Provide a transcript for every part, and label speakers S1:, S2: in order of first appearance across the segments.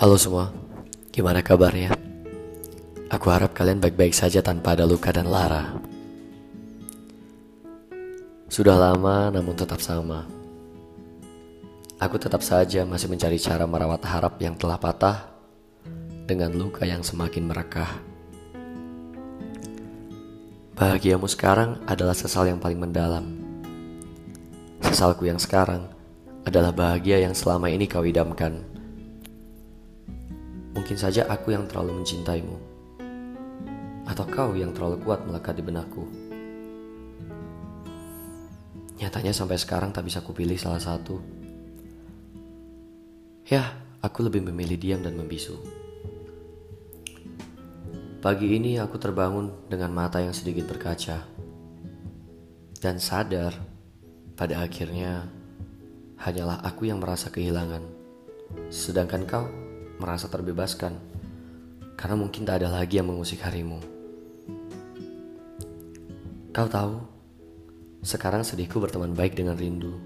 S1: Halo semua, gimana kabarnya? Aku harap kalian baik-baik saja tanpa ada luka dan lara. Sudah lama namun tetap sama. Aku tetap saja masih mencari cara merawat harap yang telah patah dengan luka yang semakin merekah. Bahagiamu sekarang adalah sesal yang paling mendalam. Sesalku yang sekarang adalah bahagia yang selama ini kau idamkan. Mungkin saja aku yang terlalu mencintaimu, atau kau yang terlalu kuat melekat di benakku. Nyatanya sampai sekarang tak bisa kupilih salah satu. Ya, aku lebih memilih diam dan membisu. Pagi ini aku terbangun dengan mata yang sedikit berkaca dan sadar pada akhirnya hanyalah aku yang merasa kehilangan, sedangkan kau merasa terbebaskan karena mungkin tak ada lagi yang mengusik harimu. Kau tahu, sekarang sedihku berteman baik dengan rindu.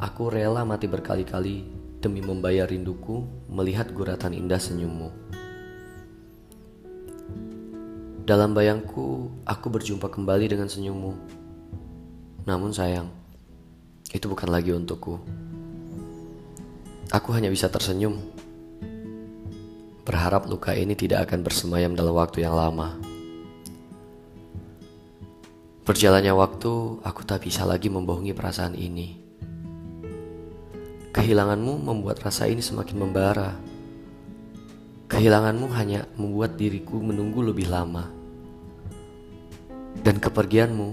S1: Aku rela mati berkali-kali demi membayar rinduku melihat guratan indah senyummu. Dalam bayangku, aku berjumpa kembali dengan senyummu. Namun sayang, itu bukan lagi untukku. Aku hanya bisa tersenyum. Berharap luka ini tidak akan bersemayam dalam waktu yang lama. Berjalannya waktu, aku tak bisa lagi membohongi perasaan ini. Kehilanganmu membuat rasa ini semakin membara. Kehilanganmu hanya membuat diriku menunggu lebih lama. Dan kepergianmu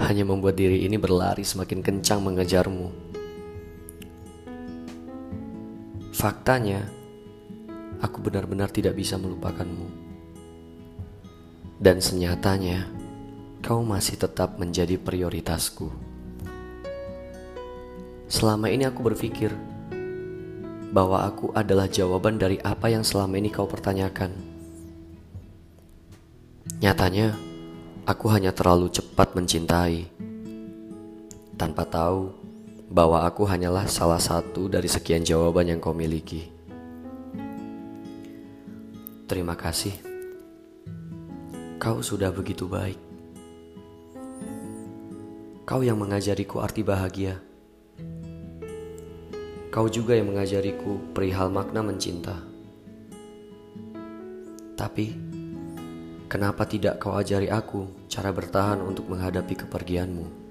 S1: hanya membuat diri ini berlari semakin kencang mengejarmu. Faktanya, aku benar-benar tidak bisa melupakanmu. Dan senyatanya, kau masih tetap menjadi prioritasku. Selama ini aku berpikir bahwa aku adalah jawaban dari apa yang selama ini kau pertanyakan. Nyatanya, Aku hanya terlalu cepat mencintai, tanpa tahu bahwa aku hanyalah salah satu dari sekian jawaban yang kau miliki. Terima kasih, kau sudah begitu baik. Kau yang mengajariku arti bahagia. Kau juga yang mengajariku perihal makna mencinta. Tapi Kenapa tidak kau ajari aku cara bertahan untuk menghadapi kepergianmu?